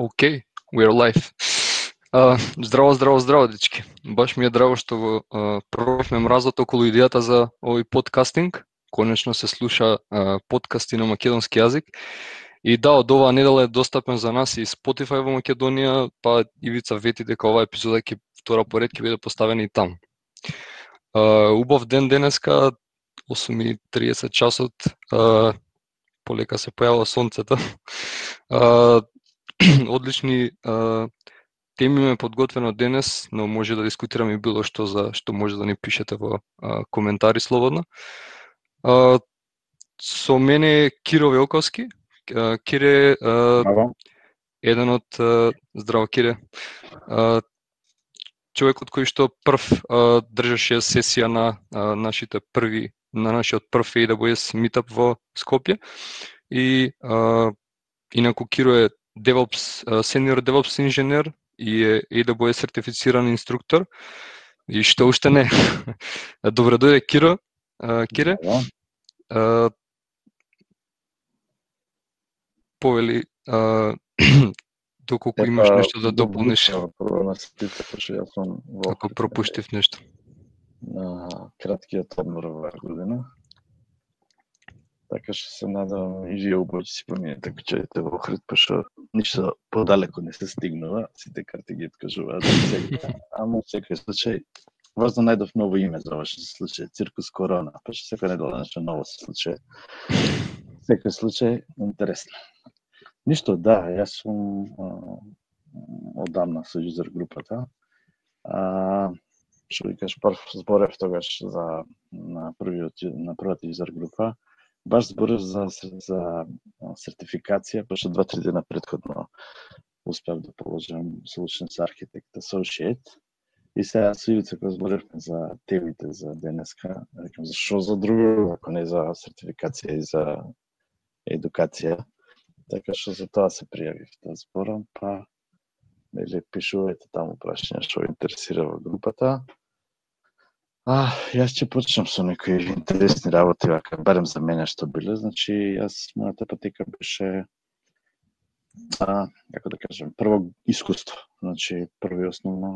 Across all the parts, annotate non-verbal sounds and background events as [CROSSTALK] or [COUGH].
Okay, we're live. Uh, здраво, здраво, здраво, дечки. Баш ми е драго што го uh, пробавме мразот околу идејата за овој подкастинг. Конечно се слуша uh, подкасти на македонски јазик. И да, од оваа недела е достапен за нас и Spotify во Македонија, па Ивица вети дека оваа епизода ќе втора поред ќе биде поставена и там. Uh, убав ден денеска, 8.30 часот, uh, полека се појава сонцето. [LAUGHS] Uh, [CLEARS THROAT] одлични а, теми ме подготвено денес, но може да дискутираме било што за што може да ни пишете во а, коментари слободно. А, со мене е Киро Велковски. А, Кире а, еден од а, здраво Кире. А, човекот кој што прв а, држаше сесија на а, нашите први на нашиот прв AWS meetup во Скопје и а, инаку Киро е DevOps, senior DevOps инженер и е AWS сертифициран инструктор. И што уште не. [LAUGHS] Добре дојде Киро. Кире. Повели [CLEARS THROAT] доколку имаш нешто да дополниш. Прво на сите, што јас сум во Ако пропуштив нешто. На краткиот одмор оваа година Така што се надам и вие убаво си поминете куќаите во Охрид, пошто па ништо подалеку не се стигнува, сите карти ги откажуваат сега. Ама секој случај, важно најдов ново име за ова што се случај, Циркус Корона, Па што секој недела нешто ново се случај. Секој случај, интересно. Ништо, да, јас сум одамна со юзер групата. А, што кажеш прв зборев тогаш за на првиот на првата юзер група баш зборев за, за сертификација, пошто два-три дена предходно успев да положам Solutions архитект Associate. И сега со Ивица кога зборевме за темите за денеска, рекам за што за друго, ако не за сертификација и за едукација. Така што за тоа се пријавив да зборам, па нели пишувајте таму прашања што интересира во групата. А, јас ќе почнам со некои интересни работи, вака, барем за мене што биле. Значи, јас, мојата патека беше, а, како да кажем, прво искуство. Значи, први основно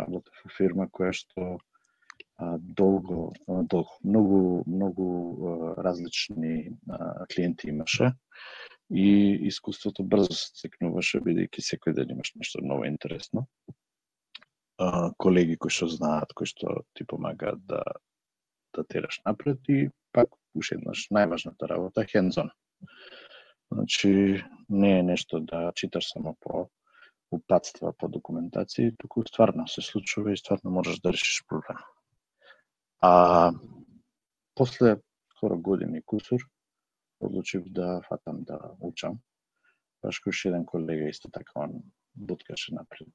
работа во фирма која што а, долго, а, долго, многу, многу а, различни а, клиенти имаше и искуството брзо се цикнуваше, бидејќи секој ден имаш нешто ново интересно колеги кои што знаат, кои што ти помагаат да да тераш напред и пак уште еднаш најважната работа hands-on. Значи не е нешто да читаш само по упатства по документација, туку стварно се случува и стварно можеш да решиш проблем. А после скоро години кусур одлучив да фатам да учам. Баш кој еден колега исто така он буткаше напред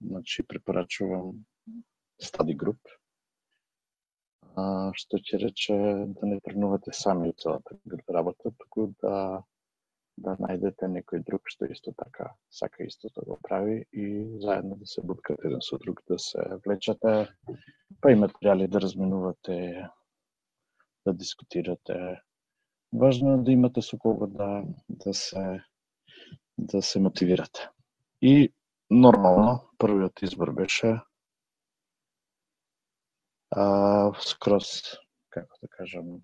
Значи, препорачувам study group, а, што ќе рече да не тренувате сами целата работа, туку да да најдете некој друг што исто така сака исто да го прави и заедно да се буткате еден со друг, да се влечате, па и материјали да разменувате, да дискутирате. Важно е да имате со кого да, да се да се мотивирате. И нормално, првиот избор беше а, скроз, како да кажам,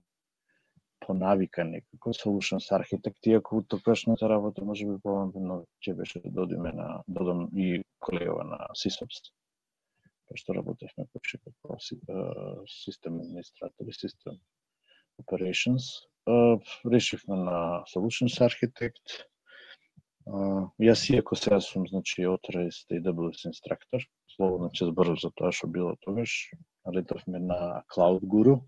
по навика некако, Solutions архитект, иако токашната работа може би помалку ќе беше да додиме на, да додам и колегава на SysOps, што работевме поче како систем администратор и систем operations. Решивме на Solutions Architect, јас иако сега сум значи authorized AWS инструктор, слободно ќе зборам за тоа што било тогаш, ретовме на Cloud Guru.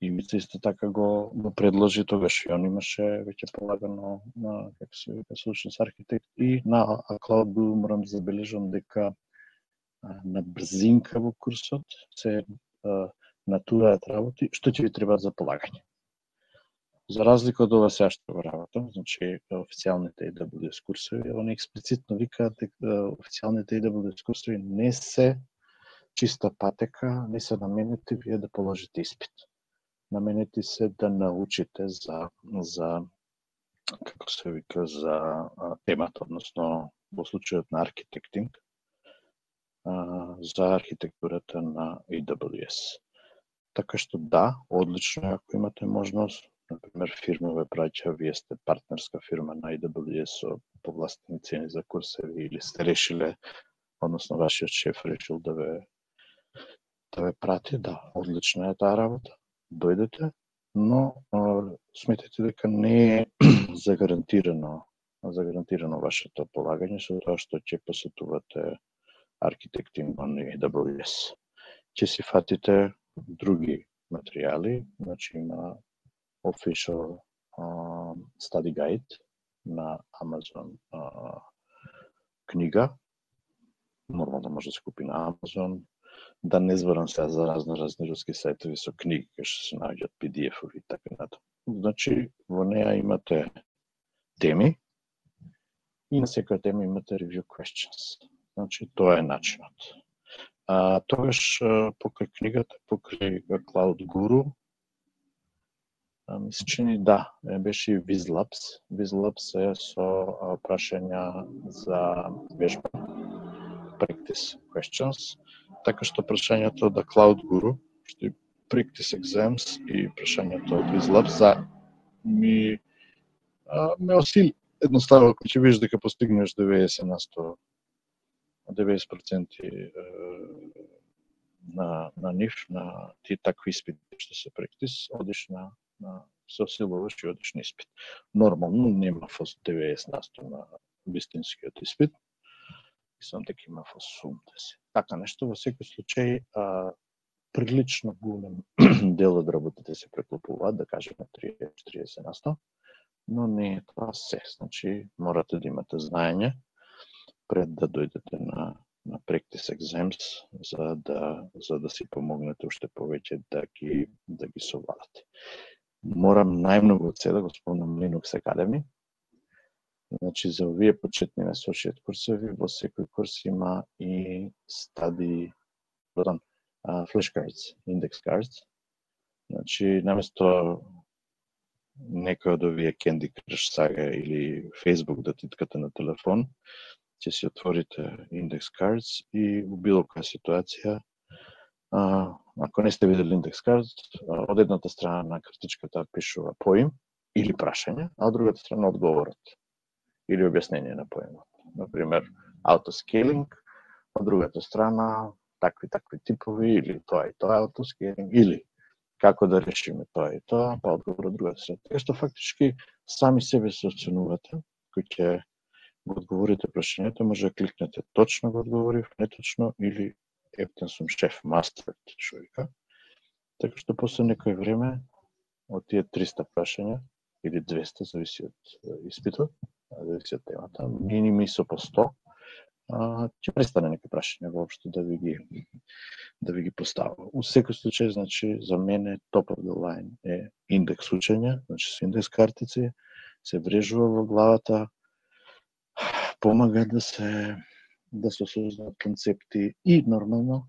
И Мица исто така го, го предложи тогаш и он имаше веќе полагано на како се вика Solutions Architect и на Cloud Guru морам да забележам дека на брзинка во курсот се натураат работи што ќе ви треба за полагање. За разлика од ова сега што го работам, значи официјалните AWS курсови, они експлицитно викаат дека официјалните AWS курсови не се чиста патека, не се наменети вие да положите испит. Наменети се да научите за за како се вика, за темата, односно во случајот на архитектинг, за архитектурата на AWS. Така што да, одлично е ако имате можност, например фирмове праќа, вие сте партнерска фирма на IWS со повластени цени за курсеви или сте решиле, односно вашиот шеф решил да ве да ве прати, да, одлична е таа работа. Дојдете, но сметете дека не е [CLEARS THROAT] загарантирано загарантирано вашето полагање со тоа што ќе посетувате архитектинг на AWS. Ќе си фатите други материјали, значи има official uh, study guide на Amazon uh, книга, нормално може да се купи на Amazon, да не зборам сега за разно разни руски сајтови со книги кои што се наоѓаат PDF-ови и така натаму. Значи, во неа имате теми и на секоја тема имате review questions. Значи, тоа е начинот. А, тогаш покрај книгата, покрај Cloud Guru, ми се чини да, беше и Vizlabs. Vizlabs е со прашања за вежба, practice questions. Така што прашањето од Cloud Guru, што и Practice Exams и прашањето од Wizlab за ми а, ме осили. Едноставно кога ќе видиш дека постигнеш 90 на 100 90% на на нив на ти такви испити што се практис, одиш на на се осилуваш и одиш на испит. Нормално нема фос 90 на 100 на вистинскиот испит, сам дека има да се. Така нешто во секој случај а, прилично голем [CLEARS THROAT] дел од работите се преклопуваат, да кажеме 30-40 на 100, но не е тоа се. Значи, морате да имате знаење пред да дојдете на на practice exams за да за да си помогнете уште повеќе да ги да ги совладате. Морам најмногу од се да го спомнам Linux Academy, Значи, за овие почетни associate курсови, во секој курс има и стади, pardon, uh, flashcards, index cards. Значи, наместо некој од овие Candy Crush сага или Facebook да титкате на телефон, ќе си отворите index cards и во било која ситуација а, ако не сте видели индекс карт, од едната страна на картичката пишува поим или прашање, а од другата страна одговорот или објаснение на поемот. Например, autoscaling, од другата страна, такви такви типови или тоа и тоа autoscaling или како да решиме тоа и тоа, па одговор од другата страна. Така што фактички сами себе се оценувате, кој ќе го одговорите прашањето, може да кликнете точно го одговорив, неточно или ептен сум шеф, мастер, што вика. Така што после некој време од тие 300 прашања или 200, зависи од испитот, зависи од темата, миними со по 100, ќе престане некои прашања воопшто да ви ги да ви ги поставам. У секој случај, значи, за мене top of the line е индекс учење, значи со индекс картици, се врежува во главата, помага да се да се создадат концепти и нормално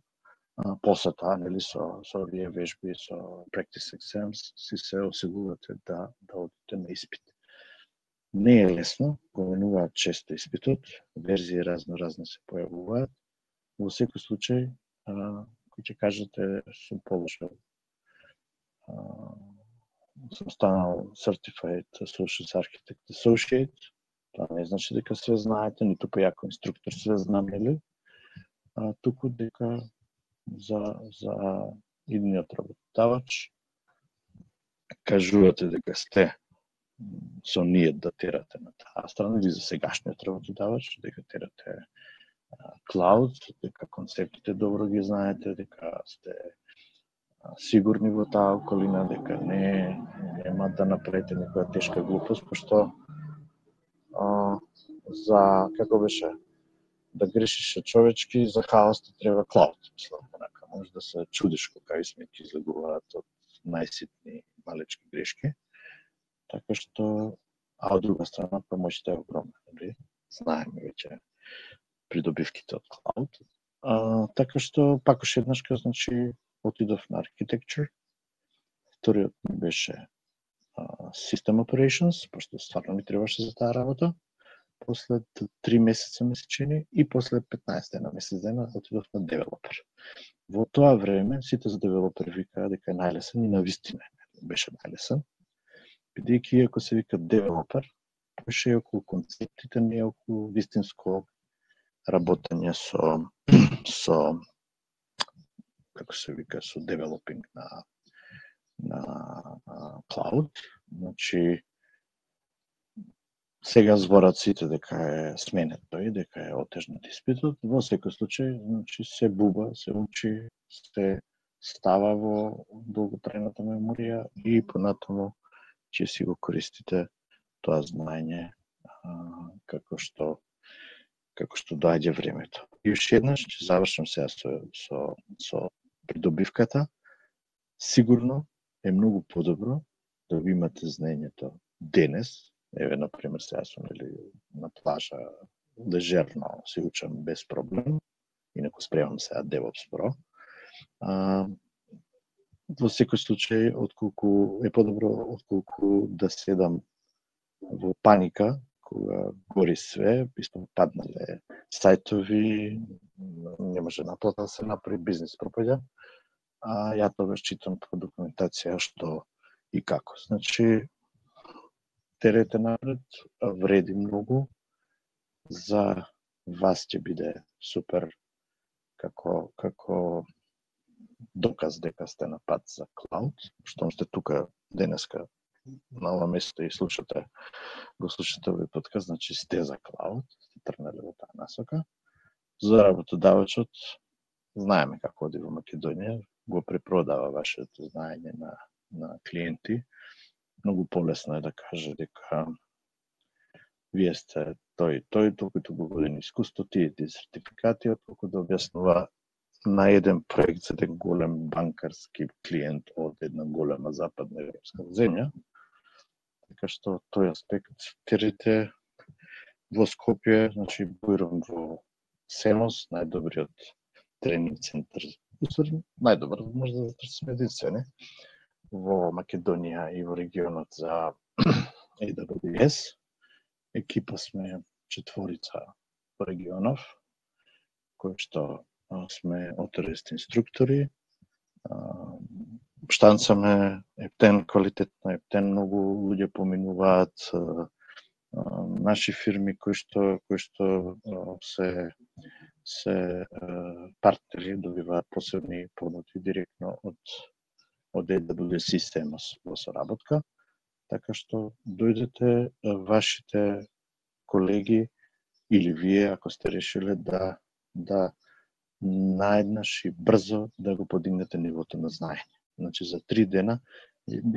а, нели, со, со овие вежби, со practice exams, си се осигурате да, да одите на испит. Не е лесно, поменуваат често испитот, верзии разно разно се појавуваат. Во секој случај, а, кој ќе кажете, сум положил сум станал Certified Solutions Architect Associate. Тоа не значи дека све знаете, ниту по јако инструктор све знам, нели? А, туку дека за, за идниот работодавач кажувате дека сте со ние да терате на таа страна или за сегашниот работодавач, дека терате клауд, дека концептите добро ги знаете, дека сте сигурни во таа околина, дека не нема да направите некоја тешка глупост, пошто а, за како беше да грешише човечки, за хаос треба клауд, мислам, онака може да се чудиш кога измеки излегуваат од најситни малечки грешки Така што, а од друга страна, помоќта е огромна. Нели? Знаеме веќе придобивките од клауд. А, така што, пак уште еднаш, значи, отидов на архитектур. Вториот ми беше System Operations, пошто стварно ми требаше за таа работа. После 3 месеца месечини и после 15 дена месец дена отидов на девелопер. Во тоа време сите за девелопер викаа дека е најлесен и навистина беше најлесен. Бидејќи ако се вика девелопер, поше е околу концептите, не е околу вистинско работење со со како се вика со девелопинг на на клауд. Значи, сега зборат сите дека е сменет тој, дека е отежнат испитот. Во секој случај, значи, се буба, се учи, се става во долготрената меморија и понатаму ќе си го користите тоа знаење како што како што доаѓа времето. И уште еднаш ќе завршам сега со, со, со придобивката. Сигурно е многу подобро да ви имате знаењето денес, еве на пример сега сум или на плажа лежерно да се учам без проблем, инаку спремам сега DevOps Pro. А, во секој случај, отколку е подобро отколку да седам во паника кога гори све, паднале сајтови, не може наплата да се направи, бизнес пропаѓа а ја тогаш читам по документација што и како. Значи, терете напред, вреди многу, за вас ќе биде супер како, како доказ дека сте на пат за клауд, што сте тука денеска на ова место и слушате, го слушате овој подкаст, значи сте за клауд, сте трнали во таа насока. За работодавачот, знаеме како оди во Македонија, го препродава вашето знаење на, на клиенти, многу полесно е да каже дека вие сте тој, тој, толку и толку години искуство, тие ти сертификати, отколку да објаснува на еден проект за еден голем банкарски клиент од една голема западна европска земја. Така што тој аспект терите во Скопје, значи буирам во Семос, најдобриот тренинг центар усврди најдобар може да сме единствени во Македонија и во регионот за [CLEARS THROAT] AWS. Екипа сме четворица во регионов, кои што сме оторест инструктори, штанцаме ептен квалитетно, ептен многу луѓе поминуваат, наши фирми кои што кои што се се партнери добиваат посебни понуди директно од од AWS система во соработка, така што дојдете вашите колеги или вие ако сте решиле да да наеднаш и брзо да го подигнете нивото на знаење. Значи за три дена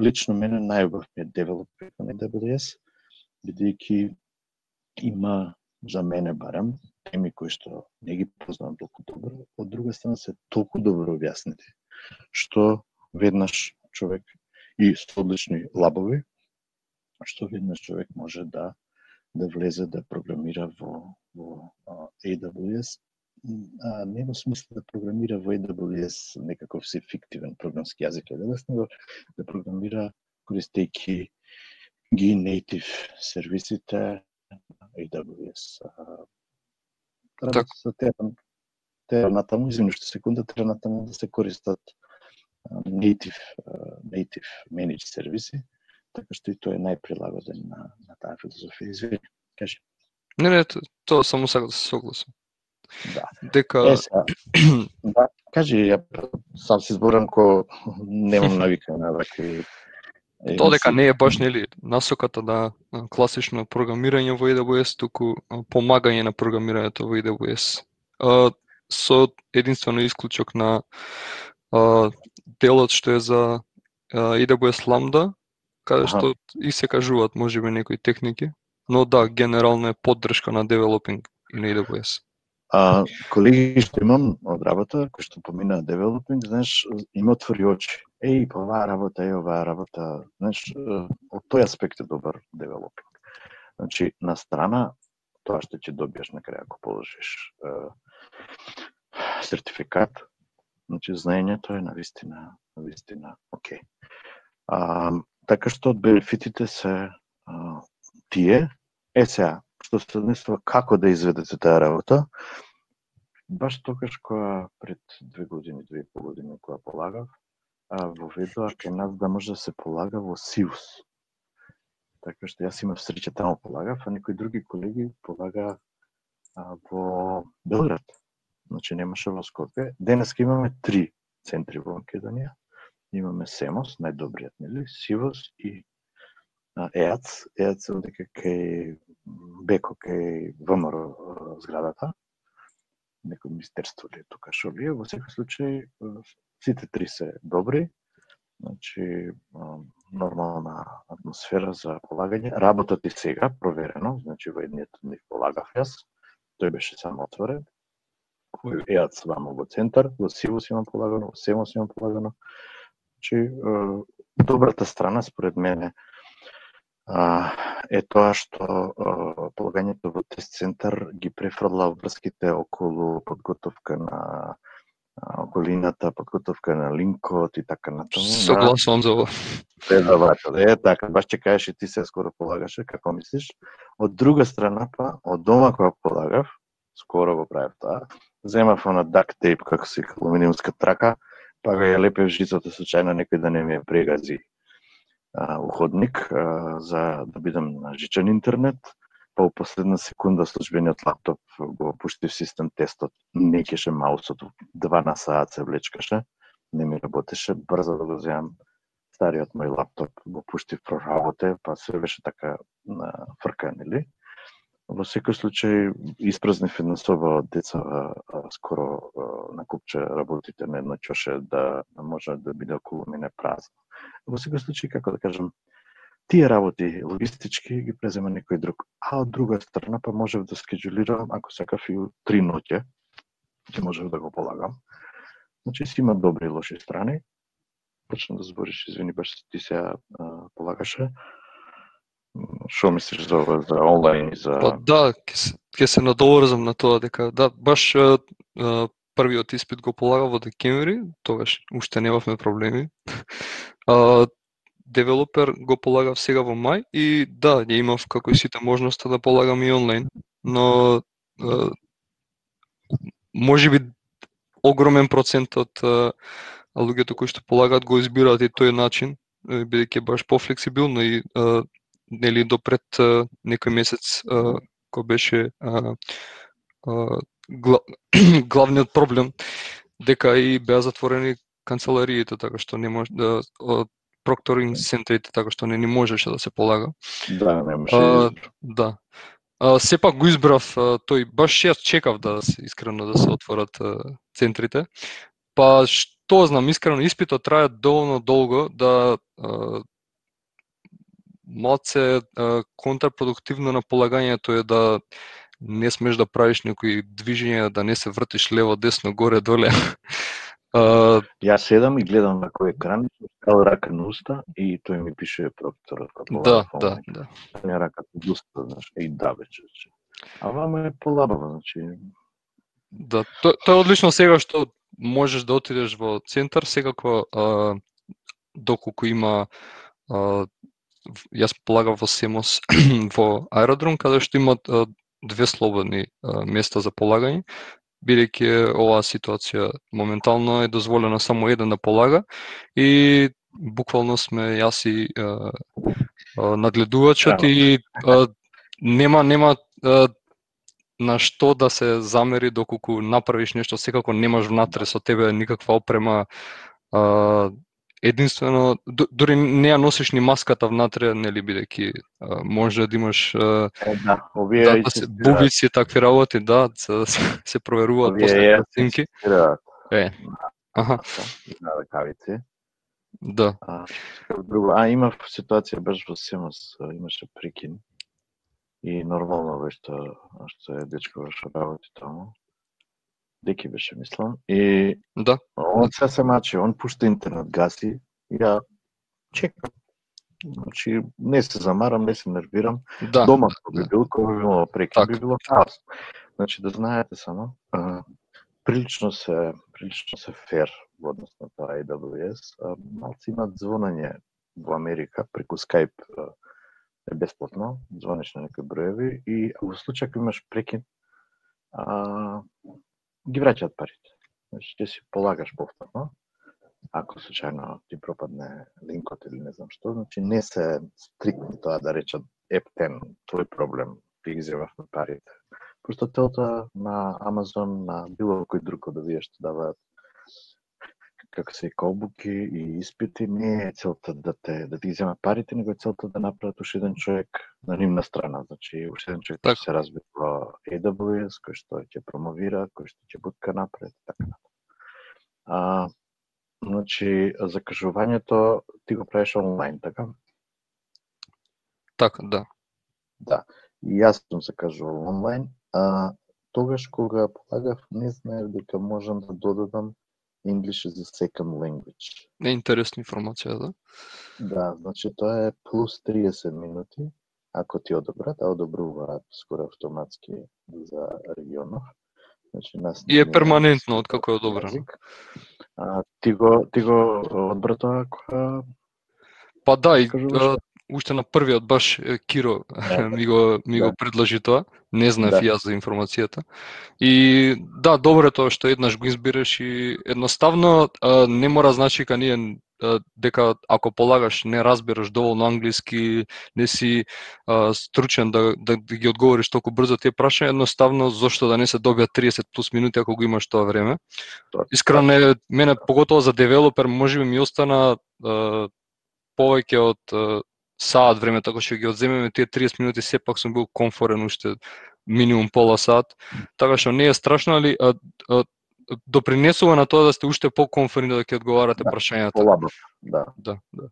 лично мене најубав ми е девелопмент на AWS, бидејќи има за мене барам теми кои што не ги познавам толку добро, од друга страна се толку добро објаснети, што веднаш човек и со одлични лабови, што веднаш човек може да да влезе да програмира во во AWS, а не во смисла да програмира во AWS некаков се фиктивен програмски јазик AWS, него да програмира користејќи ги native сервисите AWS треба Так. да се тера, тера натаму, извини што секунда, тера натаму да се користат native, native managed сервиси, така што и тоа е најприлагоден на, на таа филозофија. Извини, кажи. Не, не, то- тоа само сакам да се согласам. Да. Дека Е, сега, [CLEARS THROAT] да, кажи, ја сам се зборам ко [LAUGHS] немам навика на вакви Тоа дека не е баш нели насоката на класично програмирање во AWS, туку помагање на програмирањето во AWS. А, со единствено исклучок на а, делот што е за а, AWS Lambda, каде што и се кажуваат можеби некои техники, но да, генерално е поддршка на девелопинг и на AWS. А, колеги што имам од работа, кои што поминаа девелопинг, знаеш, им отвори очи. Еј, па оваа работа, е оваа работа, знаеш, од тој аспект е добар девелопинг. Значи, на страна, тоа што ќе добиеш на крај ако положиш е, сертификат, значи знаењето е навистина, навистина окей. А, така што од бенефитите се а, тие. Е сега, што се однесува како да изведете таа работа, баш тогаш која пред две години, две и пол години која полагав, а, воведува кај нас да може да се полага во Сиус. Така што јас имав среќа таму полагав, а некои други колеги полага а, во Белград. Значи немаше во Скопје. Денеска имаме три центри во Македонија. Имаме Семос, најдобриот, нели? Сивос и ЕАЦ. ЕАЦ е одека кај Беко, кај ВМРО зградата. Некој министерство ли е тука шо ли е. Во секој случај, сите три се добри. Значи, нормална атмосфера за полагање. Работат и сега, проверено, значи во едниот од нив полагав јас. Тој беше само отворен кој еат вамо во центар, во Сивус имам полагано, во Семос имам полагано. Значи, добрата страна според мене е тоа што полагањето во тест центар ги префрла врските околу подготовка на околината, подготовка на линкот и така натаму. Согласувам за ова. Предавател. Е, така, баш ќе кажеш и ти се скоро полагаше, како мислиш? Од друга страна па, од дома кога полагав, скоро го правев тоа, земав на дак тейп, како се алуминиумска трака, па го ја лепев жицата случајно некој да не ми ја прегази уходник за да бидам на жичен интернет, па во последна секунда службениот лаптоп го пуштив систем тестот, не кеше маусот, два на саат се влечкаше, не ми работеше, брзо да го земам стариот мој лаптоп, го пуштив проработе, па се беше така фрка, нели? Во секој случај испразнив една соба од деца скоро на купче работите на едно чоше да, да може да биде околу мене празно. Во секој случај, како да кажам, тие работи логистички ги презема некој друг. А од друга страна па можев да скеджулирам, ако сакав и три ноќе, ќе можев да го полагам. Значи си има добри и лоши страни. Почна да збориш, извини, баш ти се полагаше. Што мислиш за ова, за онлайн и за... Па да, ќе се, ке се надоврзам на тоа дека да, баш а, првиот испит го полагав во декември, тогаш уште немавме проблеми. [LAUGHS] А, девелопер го полагав сега во мај и да, ја имав како и сите можноста да полагам и онлайн, но а, може би огромен процент од а, луѓето кои што полагаат го избираат и тој начин, бидејќи баш пофлексибилно и а, нели до пред некој месец кој беше [CLEARS THROAT] главниот проблем дека и беа затворени канцелариите така што не може да прокторинг центрите така што не ни можеше да се полага. Да, не може. да. А, сепак го избрав тој баш јас чекав да се искрено да се отворат центрите. Па што знам, искрено испитот трае доволно долго да малце контрапродуктивно на полагањето е да не смеш да правиш некои движења, да не се вртиш лево, десно, горе, доле. [LAUGHS] Јас седам и гледам на кој екран, стал рака на уста и тој ми пише прокторот. Да, да, да. Не рака на уста, знаеш, и да вече. А вама е полабаво, значи. Да, тоа то е одлично сега што можеш да отидеш во центар, секако а, доколку има а, јас полагав во Семос [CLEARS THROAT] во аеродром, каде што имат две слободни места за полагање, бидејќи оваа ситуација моментално е дозволено само еден да полага и буквално сме јас и нагледувачот и нема нема на што да се замери доколку направиш нешто, секако немаш внатре со тебе никаква опрема, единствено дури не ја носиш ни маската внатре, нели бидејќи може да имаш е, да, овие да, да се, бубици такви работи, да, се, се проверуваат после снимки. Е. Аха. На ракавици. Да. А, друго, а имав ситуација баш во Семос, имаше прикин. И нормално беше што што е дечко што работи таму. Деки беше, мислам. И да. он се се мачи, он пушта интернет, гаси, ја чекам. Значи, не се замарам, не се нервирам. Да. Дома би бил, кога би имало преки, би било хаос. Значи, да знаете само, а, прилично се, прилично се фер во однос на тоа AWS. А, малци имат звонање во Америка преку Skype е бесплатно, звониш на некои броеви и во случај ако имаш прекин, а, ги враќаат парите. Значи, ќе си полагаш повторно, ако случајно ти пропадне линкот или не знам што, значи не се стрикни тоа да речат ептен, твој проблем, ти ги зевавме парите. Просто телта на Амазон, на било кој друг од овие што даваат како се колбуки и испити, не е целта да те да ти зема парите, него е целта да направат уште еден човек на нивна страна, значи уште еден човек така. се разбие во AWS, кој што ќе промовира, кој што ќе бутка напред, така А, значи, закажувањето ти го правиш онлайн, така? Така, да. Да. И јас сум закажувал онлайн, а тогаш кога полагав, не знаев дека можам да додадам English as a second language. Не интересна информација, да? Да, значи тоа е плюс 30 минути, ако ти одобрат, а одобруваат скоро автоматски за регионов. Значи нас И е не перманентно откако е одобрено. А, ти го ти го одбра тоа кога Па да, и уште на првиот баш Киро Да, [LAUGHS] ми го ми го да. предложи тоа. Не знаев Да. јас за информацијата. И да, добро е тоа што еднаш го избереш и едноставно а, не мора значи ка ние дека ако полагаш не разбираш доволно англиски, не си а, стручен да, да, да ги одговориш толку брзо тие прашања, едноставно зошто да не се добијат 30 плюс минути ако го имаш тоа време. Тоа- Искрено е, мене поготово за девелопер можеби ми остана а, повеќе од саат време, така што ги одземеме тие 30 минути, сепак сум бил комфорен уште минимум пола сат. Така што не е страшно, али а, а, допринесува на тоа да сте уште покомфорни да ќе одговарате Да, прашањата. полабав, да. Да, да.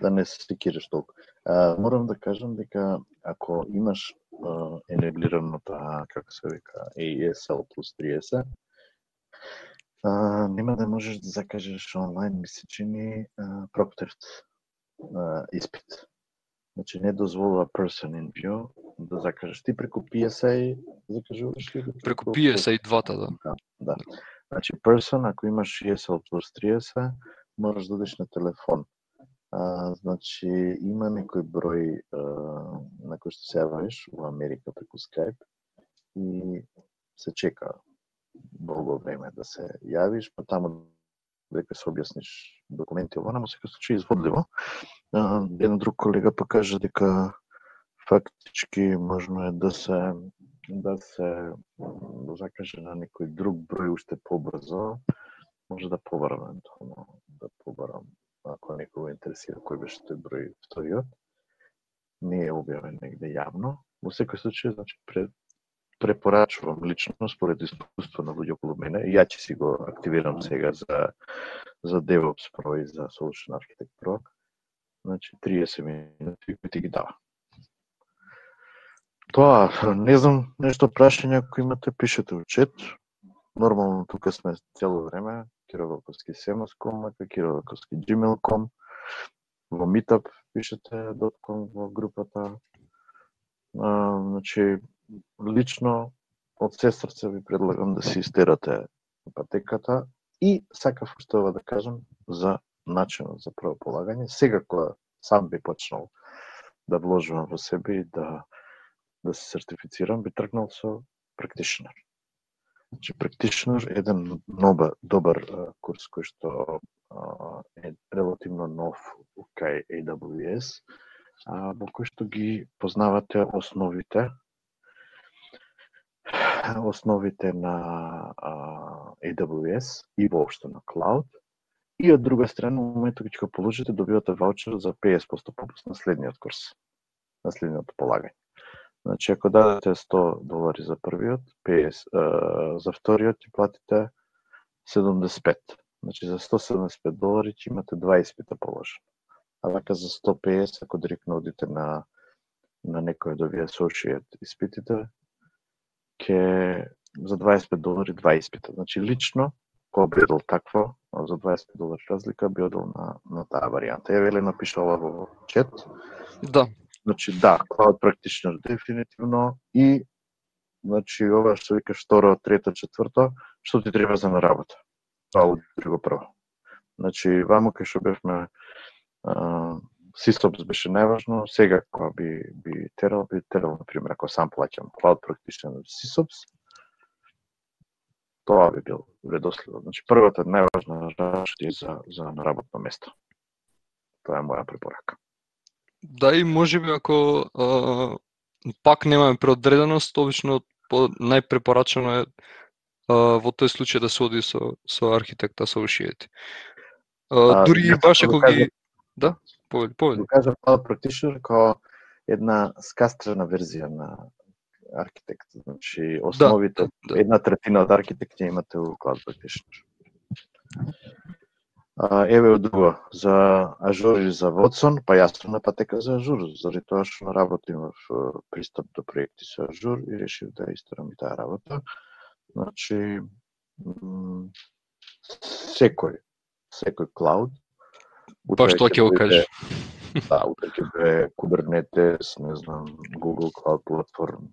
да не се секираш толку. А, морам да кажам дека ако имаш а, енеблирано таа, како се вика, ASL плюс 30, а, нема да можеш да закажеш онлайн, ми се чини, а, Proctored а, испит. Значи не дозволува person in view да закажеш. Ти преку PSA закажуваш или Преку PSA и двата, да. Да, да. Значи, person, ако имаш ESL плюс 30, можеш да одиш на телефон. А, значи, има некој број а, на кој што се јавиш во Америка преку Skype и се чека долго време да се јавиш, па таму дека се објасниш документи ова, но секој случај изводливо. Еден друг колега па кажа дека фактички можно е да се да се да закаже на некој друг број уште побрзо, може да побарам евентуално, да побарам ако некој го интересира кој беше тој број вториот. Не е објавен негде јавно. Во секој случај, значи, пред, препорачувам лично, според искуство на луѓе околу мене, ја ќе си го активирам сега за, за DevOps Pro и за Solution Architect Pro, значи 30 минути кои ти ги дава. Тоа, не знам, нешто прашање ако имате, пишете во чет. Нормално тука сме цело време, Кироваковски Семаском, ака Кироваковски Gmail.com, во Meetup пишете .com во групата. А, значи, лично од се срце ви предлагам да се истерате патеката и сакав што ова да кажам за начинот за прво полагање. Сега кога сам би почнал да вложувам во себе и да да се сертифицирам, би тргнал со практичнер. Значи, практичнер е еден нова, добар а, курс кој што а, е релативно нов кај AWS, а, во кој што ги познавате основите основите на AWS и воопшто на Cloud. И од друга страна, во моментот кога ќе го положите, добивате ваучер за 50% попуст на следниот курс, на следниот полагање. Значи, ако дадете 100 долари за првиот, 50, за вториот ќе платите 75. Значи, за 175 долари ќе имате два испита положено. А вака за 150, ако директно одите на на некој од овие associate испитите, ќе за 25 долари два испита. Значи, лично, кога би одел такво, за 25 долари разлика, би одел на, на таа варијанта. Ја веле напишала во чет, Да, Значи да, Cloud Practitioner дефинитивно и значи ова што викаш второ, трето, четврто, што ти треба за на работа. Тоа друго прво. Значи ваму кај што бевме SysOps беше најважно, сега кога би, би терал, би терал, например, ако сам плаќам Cloud Practitioner SysOps, тоа би бил редоследно. Значи, првата најважна работа за, за на работно место. Тоа е моја препорака. Да, и може би ако а, пак немаме преодреденост, обично по, најпрепорачено е а, во тој случај да се оди со, со архитекта, со ушијете. Дури и баш ако ги... Да, повели, повели. Го кажа Cloud Practitioner као една скастрена верзија на архитект. Значи, основите, да, да, да. една третина од архитект имате у Cloud Practitioner. А, еве од друго, за Ажур и за Watson, па јас сум на патека за Ажур, заради тоа што работим в пристап до проекти со Ажур и решив да исторам и таа работа. Значи, секој, секој клауд, Па што ќе го кажеш? Да, утре ќе бе Kubernetes, не знам, Google Cloud Platform.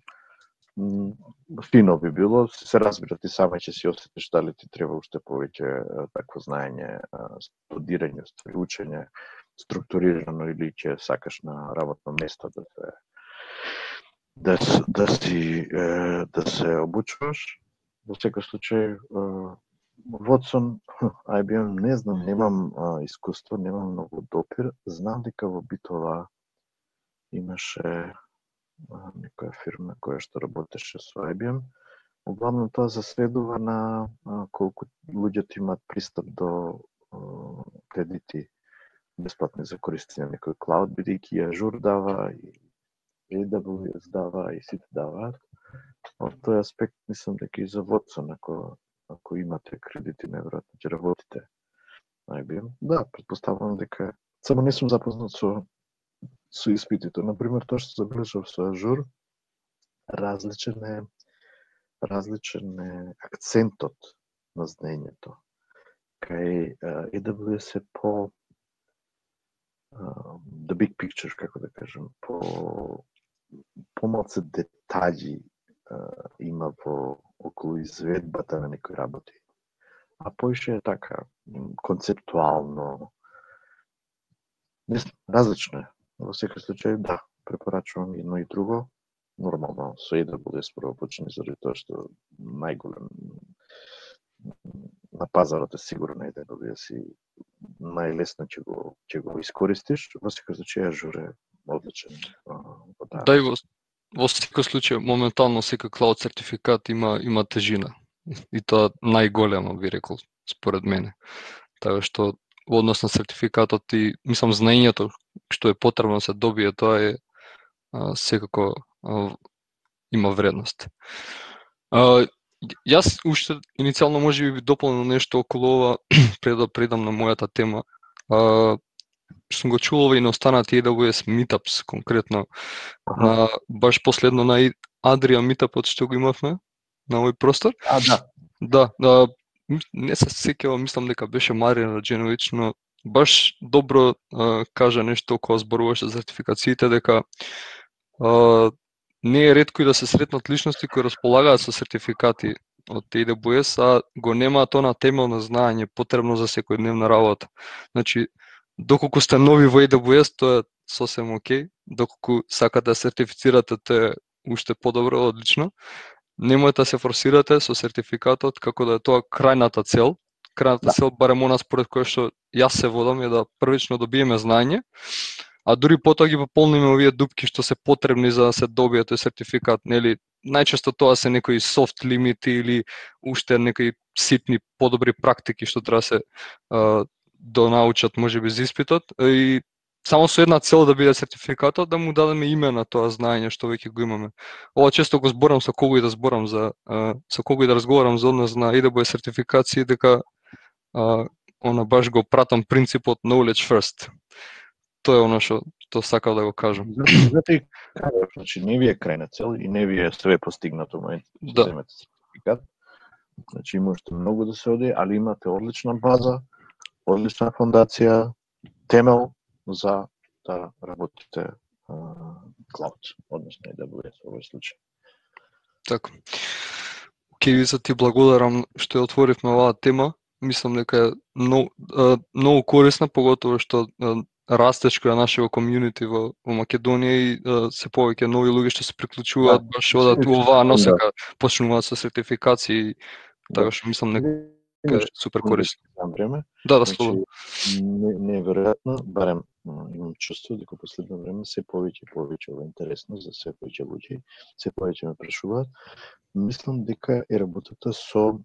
Фино би било, се разбира ти сама ќе си осетиш дали ти треба уште повеќе такво знаење, студирање, учење, структурирано или ќе сакаш на работно место да се да, да си да се обучуваш. Во секој случај [CLEARS THROAT] Вотсон, IBM, не знам, немам а, искуство, немам многу допир. Знам дека во Битова имаше а, некоја фирма која што работеше со IBM. Углавно тоа заследува на а, колку луѓето имаат пристап до а, кредити бесплатни за користење на некој клауд, бидејќи и Ажур дава, и AWS дава, и сите даваат. Од тој аспект мислам дека и за Watson, ако ако имате кредити, неверојатно ќе работите најбием. Да, предпоставувам дека само не сум запознат со со испитите. Например, тоа што забележав со Ажур, различен е различен е акцентот на знаењето. Кај AWS е по uh, the big picture, како да кажем, по помалце детаљи uh, има во околу изведбата на некои работи. А поише е така, концептуално, не различно е. Во секој случај, да, препорачувам едно и друго. Нормално, со AWS да прво почни заради тоа што најголем на пазарот е сигурно AWS и најлесно ќе го ќе го искористиш. Во секој случај журе е одличен Да, и во секој случај моментално секој клауд сертификат има има тежина и тоа најголема би рекол според мене. Така што во однос на сертификатот и мислам знаењето што е потребно да се добие тоа е а, секако а, има вредност. А, јас уште иницијално може би дополнил нешто околу ова [CLEARS THROAT] пред да предам на мојата тема. А, сум го чул и на останати AWS Meetups конкретно на баш последно на Адрија Meetupот што го имавме на овој простор. А, да. Да, да не се сеќавам, мислам дека беше Марија Радженовиќ, но баш добро а, кажа нешто кога зборуваше за сертификациите дека а, не е ретко и да се сретнат личности кои располагаат со сертификати од AWS, а го немаат она темелно знаење потребно за секојдневна работа. Значи, доколку сте нови во AWS, тоа е сосем окей. Доколку сакате да сертифицирате, тоа е уште подобро, одлично. Немојте да се форсирате со сертификатот како да е тоа крајната цел. Крајната да. цел, барем она според која што јас се водам, е да првично добиеме знаење, а дури потоа ги пополниме овие дупки што се потребни за да се добие тој сертификат, нели? Најчесто тоа се некои софт лимити или уште некои ситни подобри практики што треба да се да научат можеби за испитот и само со една цел да биде сертификатот да му дадеме име на тоа знаење што веќе го имаме. Ова често го зборам со кого и да зборам за со кого и да разговарам за однос на AWS сертификација дека а, она баш го пратам принципот knowledge first. Тоа е оно што што сакав да го кажам. Зато и значи не ви е крајна цел и не ви е све постигнато момент да земете сертификат. Значи има уште многу да се оди, али имате одлична база, одлична фондација, темел за да работите клауд, односно AWS во овој случај. Така. Кевица ти благодарам што ја отворивме оваа тема. Мислам дека е многу, многу корисна, поготово што растеж која нашето комјунити во, во Македонија и а, се повеќе нови луѓе што се приклучуваат Да, баш одат се- оваа да. носека, почнуваат со сертификации, така Да. што мислам дека Имаш е супер корисно. време, Да, да, значи слободно. не, неверојатно, барем имам чувство дека последно време се повеќе и повеќе ова интересно за се повеќе луѓе, се повеќе ме прашуваат. Мислам дека е работата со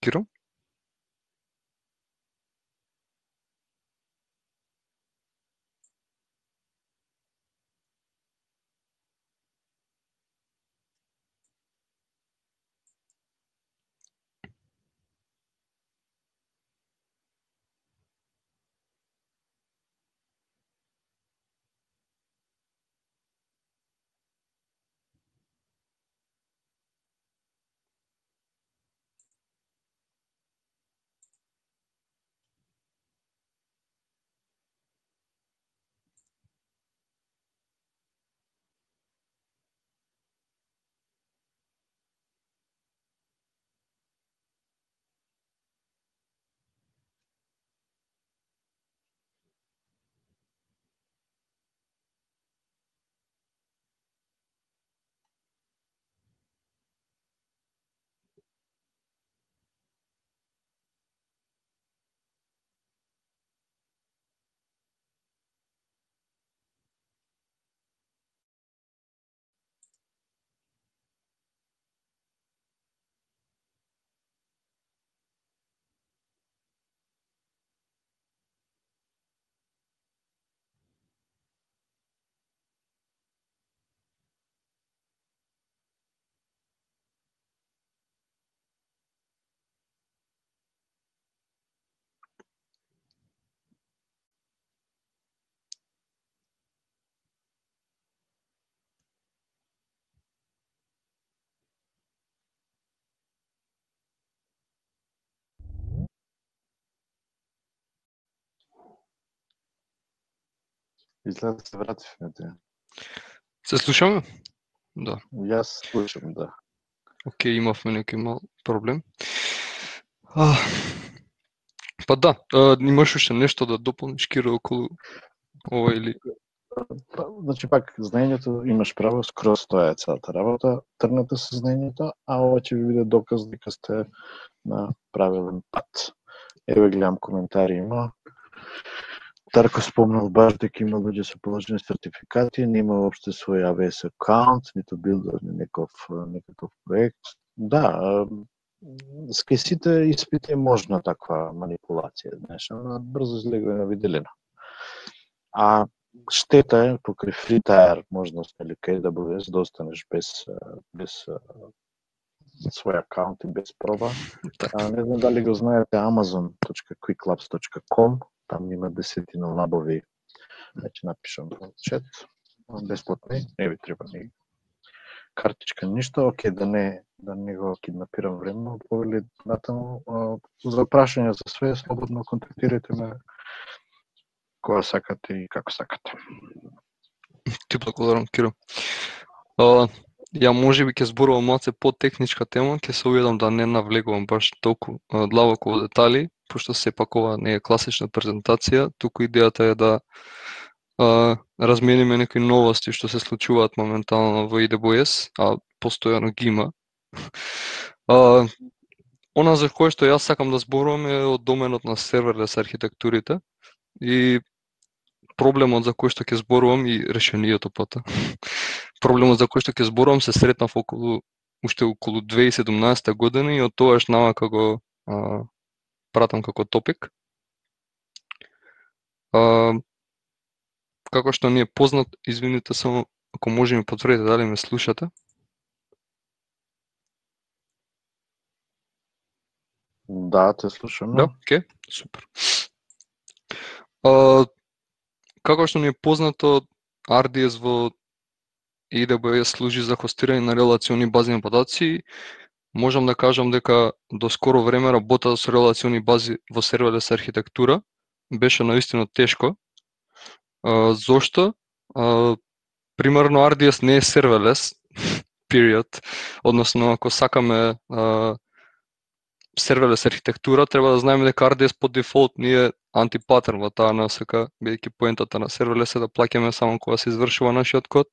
Киро? Изгледа да се вративме те. Се слушаме? Да. Јас слушам, да. Океј, имавме некој мал проблем. А, па да, а, имаш уште нешто да дополниш Киро околу ова или Па, Значи пак знаењето имаш право скроз тоа е целата работа, тргнете со знаењето, а ова ќе ви биде доказ дека сте на правилен пат. Еве гледам коментари има. Тарко спомнал баш дека има луѓе со положени сертификати, нема воопште свој AWS акаунт, ниту билдер ни неков некаков проект. Да, скесите испите сите испити е можна таква манипулација, знаеш, она брзо излегува на виделина. А штета е покрај free можност или кај да бидеш да останеш без без свој акаунт и без проба. така. А, не знам дали го знаете amazon.quicklabs.com, там има десетина лабови, значи напишам во чат, бесплатни, не ви треба ни картичка, ништо, оке, да не, да не го киднапирам време, повели натаму, за прашање за све, слободно контактирайте ме кога сакате и како сакате. Ти благодарам, Киро. Ја може би ќе зборувам малце по-техничка тема, ќе се уедам да не навлегувам баш толку длабоко во детали, пошто сепак ова не е класична презентација, туку идејата е да а, размениме некои новости што се случуваат моментално во IDBS, а постојано ги има. А, она за кое што јас сакам да зборувам е од доменот на серверлес архитектурите и проблемот за кој што ќе зборувам и решението пота. [LAUGHS] проблемот за кој што ќе зборувам се сретнав околу уште околу 2017 година и од тогаш навака го а, пратам како топик. А, како што ни е познат, извините само ако може ми потврдите дали ме слушате. Да, те слушам. Да, ке, супер. А, како што ни е познато, RDS во AWS да служи за хостирање на релациони базни податоци. Можам да кажам дека до скоро време работата со релациони бази во серверлес архитектура беше наистина тешко. А, зошто? А, примерно RDS не е серверлес, [LAUGHS] period. Односно, ако сакаме а, серверлес архитектура, треба да знаеме дека RDS по дефолт не е антипатерн во таа насока, бидејќи поентата на серверлес е да плаќаме само кога се извршува нашиот код.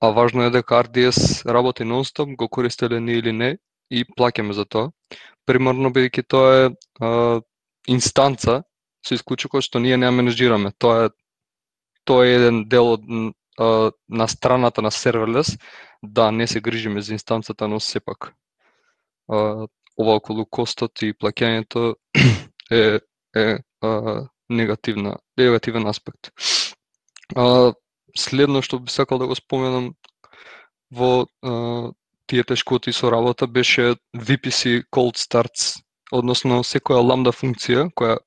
А важно е дека RDS работи нонстоп, го користеле не или не, и плаќаме за тоа. Примерно бидејќи тоа е а, инстанца со исклучок што ние не ја менеджираме. Тоа е тоа е еден дел од а, на страната на серверлес да не се грижиме за инстанцата, но сепак а, ова околу костот и плаќањето [CLEARS THROAT] е е а, негативна негативен аспект. А, следно што би сакал да го споменам во а, тие тешкоти со работа беше VPC cold starts, односно секоја ламда функција која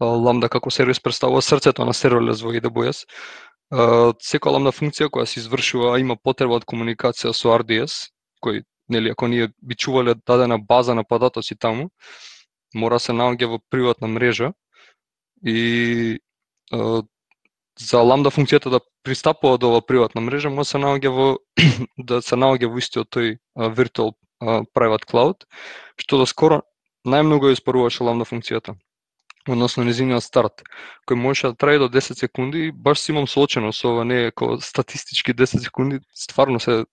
ламда како сервис представува срцето на серверлес во AWS. Секоја ламда функција која се извршува има потреба од комуникација со RDS, кој нели ако ние би чувале дадена база на податоци таму, мора се наоѓа во приватна мрежа и за ламда функцијата да пристапува до оваа приватна мрежа, може да се наоѓа во [CLEARS THROAT] да се наоѓа во истиот тој virtual private cloud, што до скоро најмногу ја испоруваше ламда функцијата односно незиниот старт, кој можеше да трае до 10 секунди. И баш си имам соочено со ова, не е како статистички 10 секунди, стварно се,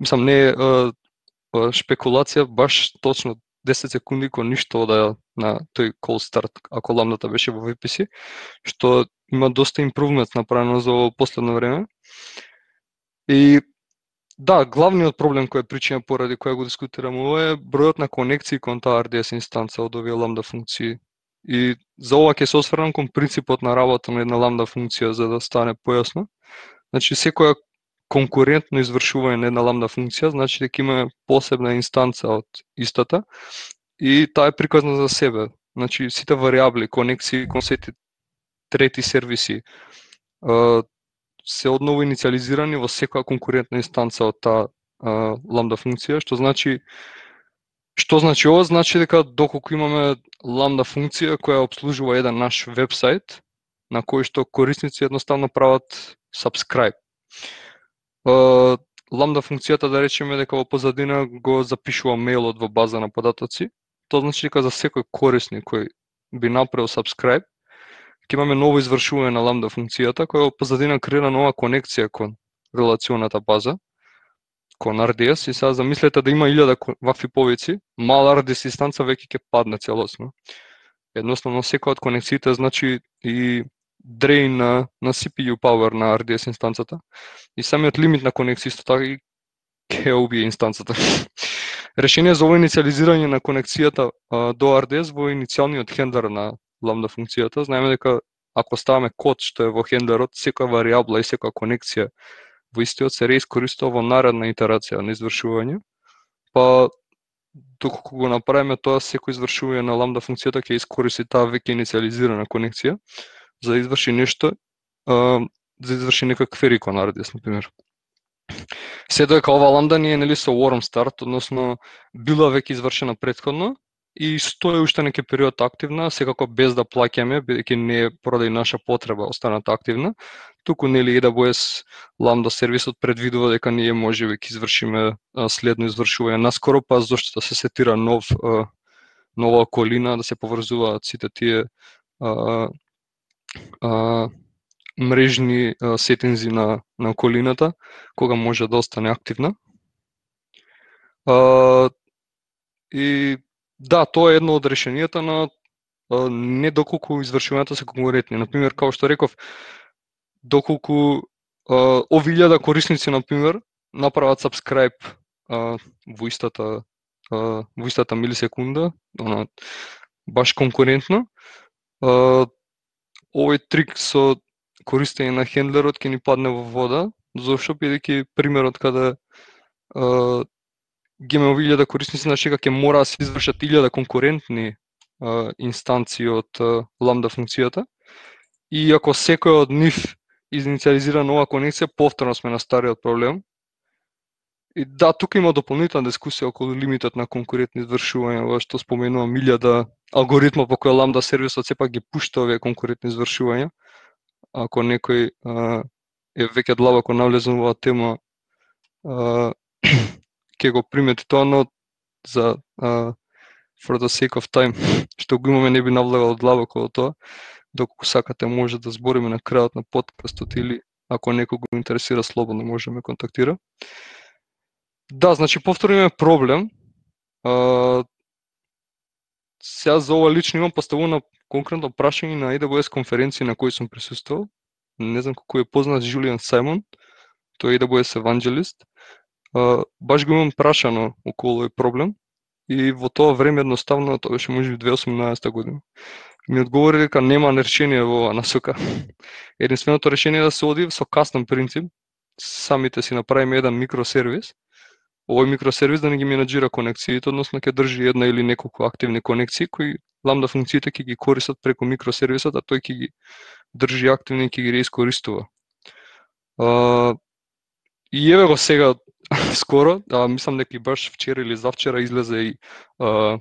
мислам, не е шпекулација, баш точно 10 секунди кој ништо да на тој call start, ако ламдата беше во VPC, што има доста импрувмент направено за ово последно време. И да, главниот проблем кој е причина поради која го дискутирам ова е бројот на конекции кон таа RDS инстанца од овие ламда функции. И за ова ќе се осврнам кон принципот на работа на една ламда функција за да стане појасно. Значи секоја конкурентно извршување на една ламда функција значи дека има посебна инстанца од истата и таа е приказна за себе. Значи сите варијабли, конекции консети, трети сервиси се одново инициализирани во секоја конкурентна инстанца од таа ламда функција, што значи Што значи ова? Значи дека доколку имаме ламда функција која обслужува еден наш вебсайт на кој што корисници едноставно прават subscribe. Ламда функцијата да речеме дека во позадина го запишува мејлот во база на податоци. Тоа значи дека за секој корисник кој би направил subscribe ќе имаме ново извршување на ламда функцијата која во позадина креира нова конекција кон релационата база кон RDS и сега замислете да има 1000 вакви повици, мал RDS инстанца веќе ќе падне целосно. Едноставно секоја од конекциите значи и дрейн на, на CPU power на RDS инстанцата. И самиот лимит на конекција исто така и ќе убие инстанцата. [LAUGHS] Решение за ово инициализирање на конекцијата а, до RDS во иницијалниот хендлер на ламда функцијата, знаеме дека ако ставаме код што е во хендлерот, секоја варијабла и секоја конекција во истиот се реискористува во наредна итерација на извршување, па доколку го направиме тоа, секој извршување на ламда функцијата ќе искористи таа веќе инициализирана конекција за да изврши нешто, а, за да изврши некој квери кон RDS, например. Се дека ова ламда не е нели со warm start, односно била веќе извршена предходно, и стои уште неки период активна, секако без да плаќаме, бидејќи не е поради наша потреба останата активна, туку нели AWS Lambda сервисот предвидува дека ние може веќе извршиме следно извршување наскоро, па зошто да се сетира нов нова околина, да се поврзуваат сите тие а, мрежни а, сетинзи на, на околината, кога може да остане активна. А, и Да, тоа е едно од решенијата на не доколку извршувањата се конкурентни. Например, како што реков, доколку овилјада корисници, например, направат subscribe а, во истата а, во истата милисекунда, она баш конкурентно. А, овој трик со користење на хендлерот ќе ни падне во вода, Зошто? бидејќи примерот каде а, ги имаме илјада корисници, значи дека ќе мора да се извршат илјада конкурентни а, инстанции од а, ламда функцијата. И ако секој од нив инициализира нова конекција, повторно сме на стариот проблем. И да, тука има дополнителна дискусија околу лимитот на конкурентни извршувања, во што споменувам илјада алгоритма по која ламда сервисот сепак ги пушта овие конкурентни извршувања. Ако некој а, е веќе длабоко навлезен во оваа тема, а, [CLEARS THROAT] ќе го примети тоа, но за а, for the sake of time, [CLEARS THROAT] што го имаме не би навлегал длабоко во тоа, доколку сакате може да збориме на крајот на подкастот или ако некој го интересира слободно може да ме контактира. Да, значи повторно имаме проблем. А, сега за ова лично имам поставено конкретно прашање на AWS конференција на кој сум присуствувал. Не знам колку е познат Жулиан Саймон, тој е AWS евангелист. А, баш го имам прашано околу овој проблем и во тоа време едноставно, тоа беше можеби 2018 година, ми одговори дека нема решение во оваа насока. [LAUGHS] Единственото решение е да се оди со кастом принцип, самите си направиме еден микросервис, овој микросервис да не ги менаџира конекциите, односно ќе држи една или неколку активни конекции кои ламда функциите ќе ги користат преку микросервисот, а тој ќе ги држи активни и ќе ги реискористува. Uh, и еве го сега [LAUGHS] скоро, а, мислам дека баш вчера или завчера излезе и а,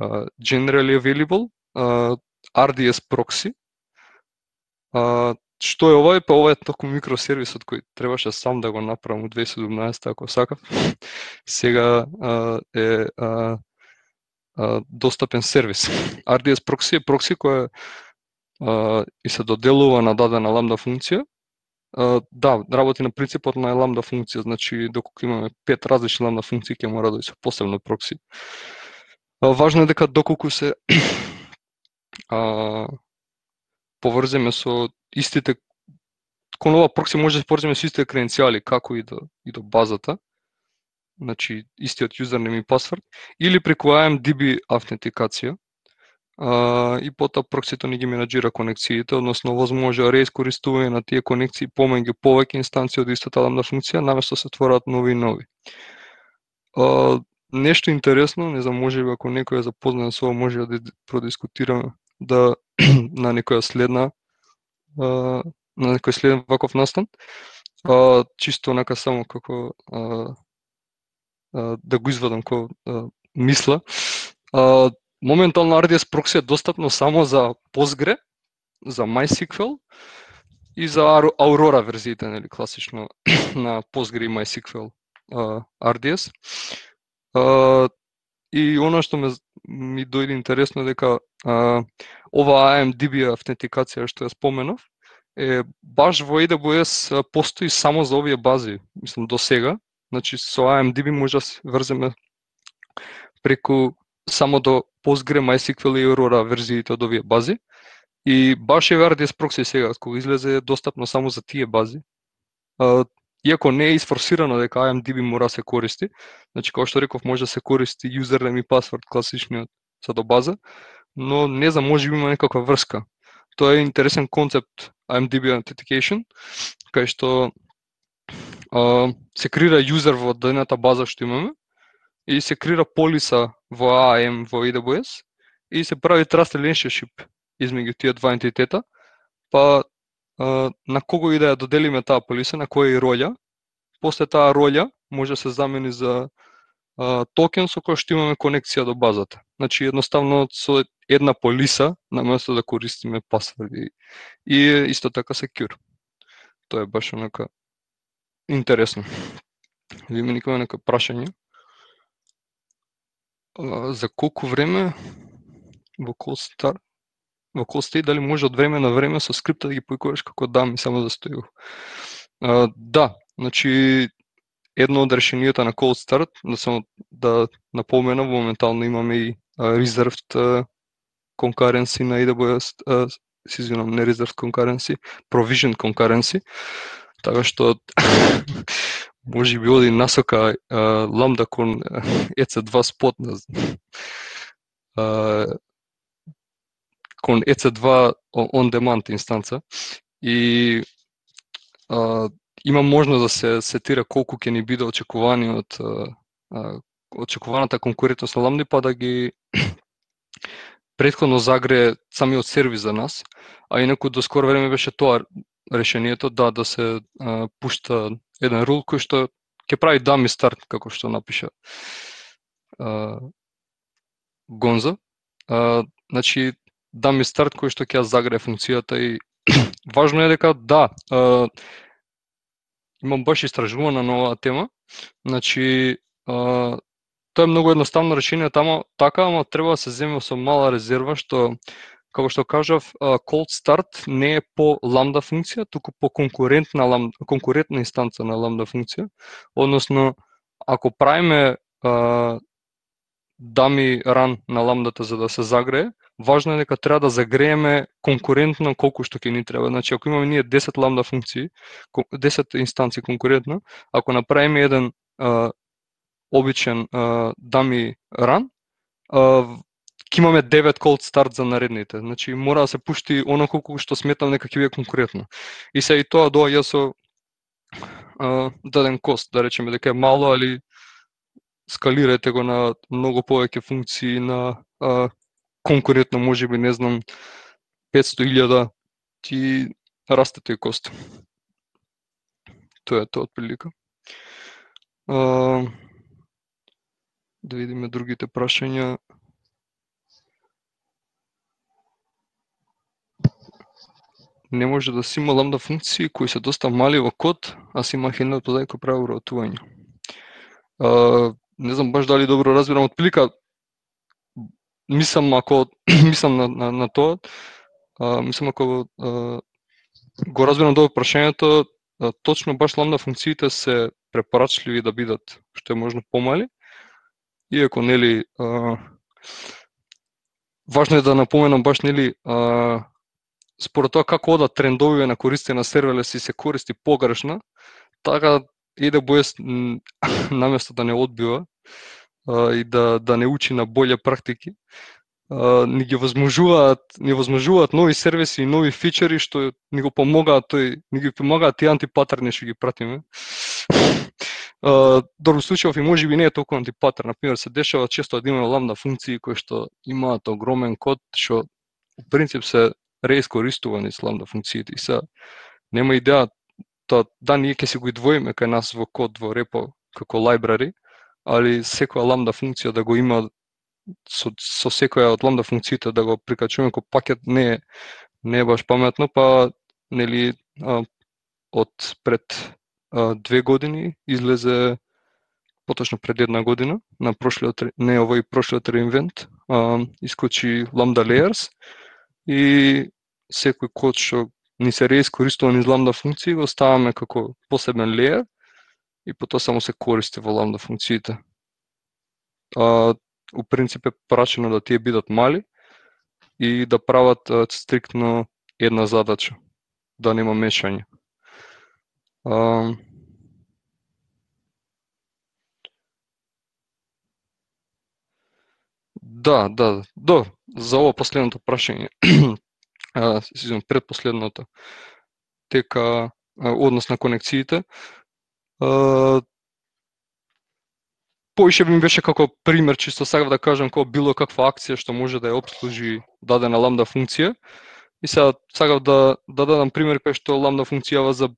а, generally available а, RDS proxy. а, што е ова? Па ова е токму микросервисот кој требаше сам да го направам у 2017 ако сакав. Сега а, е а, а, достапен сервис. RDS прокси е прокси која а, и се доделува на дадена ламда функција да, работи на принципот на ламда функција, значи доколку имаме пет различни ламда функции ќе мора да се посебно прокси. Важно е дека доколку се [CLEARS THROAT] а, поврземе со истите кон ова прокси може да се поврземе со истите креденцијали како и до и до базата. Значи истиот юзернем и пасворд или преку AMDB автентикација а, и потоа проксито ни ги менаџира конекциите, односно возможно реискористување на тие конекции помеѓу повеќе инстанции од истата ламда функција, наместо да се творат нови и нови. А, нешто интересно, не знам, може би ако некој е запознат со ова, може да продискутираме да [CLEARS THROAT] на некоја следна а, на некој следен ваков настан. А, чисто онака само како а, а, да го извадам ко а, мисла. А, моментално RDS прокси е достапно само за Postgre, за MySQL и за Aurora верзиите, нели, класично [CLEARS THROAT] на Postgre и MySQL а, RDS. А, и она што ме ми дојде интересно дека а, ова AMDB автентикација што ја споменав е баш во AWS постои само за овие бази, мислам до сега. Значи со AMDB може да се врземе преку само до Postgre, MySQL и Aurora верзиите од овие бази. И баш е RDS прокси сега, кога излезе, е достапно само за тие бази. А, иако не е изфорсирано дека IMDB мора да се користи, значи како што реков може да се користи username и пасворд класичниот за до база, но не за може би има некаква врска. Тоа е интересен концепт IMDB Authentication, кај што а, се креира юзер во дадената база што имаме и се крира полиса во AAM во AWS и се прави trust relationship измеѓу тие два ентитета, па на кого и да ја доделиме таа полиса, на која и роља, после таа роља може да се замени за токен со кој што имаме конекција до базата. Значи едноставно со една полиса наместо да користиме пасворди и исто така secure. Тоа е баш онака интересно. Ви има никој нека прашање? за колку време во Колстар во Cold дали може од време на време со скрипта да ги појкуваш како дам и само да застојува. А, да, значи едно од решенијата на Cold Start, да само да напоменам, моментално имаме и uh, reserved uh, concurrency на AWS, се извинам, не reserved concurrency, provision concurrency, така што [COUGHS] може би оди насока Lambda кон EC2 спот на кон EC2 on demand инстанца. И uh, има можност да се сетира колку ќе ни биде очекуваниот очекуваната конкурентност на ламди па да ги [CLEARS THROAT] предходно загре самиот сервис за нас, а инаку до скоро време беше тоа решението да да се а, пушта еден рул кој што ќе прави дами старт како што напиша а, Гонза. А, значи дами старт кој што ќе загре функцијата и [CLEARS THROAT] важно е дека да а, имам баш истражувана на оваа тема. Значи а, тоа е многу едноставно решение тамо, така, ама треба да се земе со мала резерва што како што кажав, cold start не е по ламда функција, туку по конкурентна ламда, конкурентна инстанца на ламда функција, односно ако правиме дами ран на ламдата за да се загрее, важно е дека треба да загрееме конкурентно колку што ќе ни треба. Значи, ако имаме ние 10 ламда функции, 10 инстанции конкурентно, ако направиме еден а, обичен а, дами ран, а, ќе имаме 9 cold start за наредните. Значи, мора да се пушти оно колку што сметам дека ќе биде конкурентно. И се и тоа доаѓа со а, даден кост, да речеме дека е мало, али скалирате го на многу повеќе функции на а, конкурентно, може би, не знам, 500.000 ти расте тој кост. Тоа е тоа отприлика. А, да видиме другите прашања. Не може да си има ламда функции кои се доста мали во код, а си има хендел подај кој прави вработување. не знам баш дали добро разбирам од плика мислам ако [CLEARS THROAT] мислам на, на, на тоа, а, мислам ако а, го разбирам добро прашањето, а, точно баш ламда функциите се препорачливи да бидат што е можно помали, иако нели а, важно е да напоменам баш нели а, според тоа како одат трендовиве на користење на серверлес и се користи погрешно, така да AWS [CLEARS THROAT] наместо да не одбива а, и да, да не учи на боле практики, а, ни ги возможуваат, ни возможуваат нови сервиси и нови фичери што ни го помогаат тој, ни ги помогаат тие антипатерни што ги пратиме. Uh, добро случајов и може би не е толку антипатер. Например, се дешава често да имаме ламда функции кои што имаат огромен код, што у принцип се реискористувани с ламда функциите. И се нема идеја тоа да ние ќе си го идвоиме кај нас во код во репо како лайбрари, али секоја ламда функција да го има со, со секоја од ламда функциите да го прикачуваме кој пакет не е не е баш паметно, па нели а, од пред а, две години излезе поточно пред една година на прошлиот не овој прошлиот реинвент а, исклучи Lambda Layers и секој код што ни се реискористува низ ламда функции, го ставаме како посебен леер и потоа само се користи во ламда функциите. А, у принцип е прачено да тие бидат мали и да прават а, стриктно една задача, да нема мешање. А, Да, да, до, за ово последното прашање [CLEARS THROAT] а, извинам, предпоследното, тека однос на конекциите. Поише ми беше како пример, чисто сакав да кажам како било каква акција што може да ја обслужи дадена ламда функција. И сега сакав да, да дадам пример кај што ламда функцијава за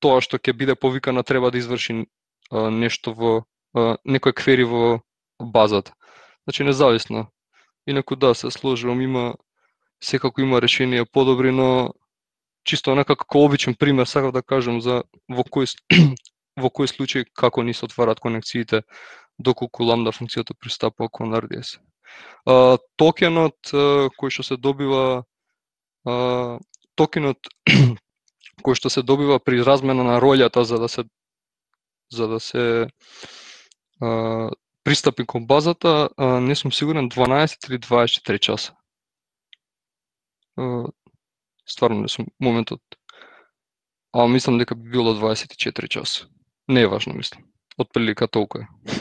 тоа што ќе биде повикана треба да изврши а, нешто во а, некој квери во базата. Значи независно. Инаку да, се сложувам, има секако има решенија подобри, но чисто онака како обичен пример сакав да кажам за во кој [CLEARS THROAT] во кој случај како ни се отварат конекциите доколку ламда функцијата пристапува кон RDS. А, токенот кој што се добива а, токенот [CLEARS THROAT] кој што се добива при размена на ролјата за да се за да се а, пристапи кон базата, а, не сум сигурен 12 или 24 часа стварно не сум моментот. А мислам дека би било 24 часа. Не е важно, мислам. Отприлика толку е. [LAUGHS]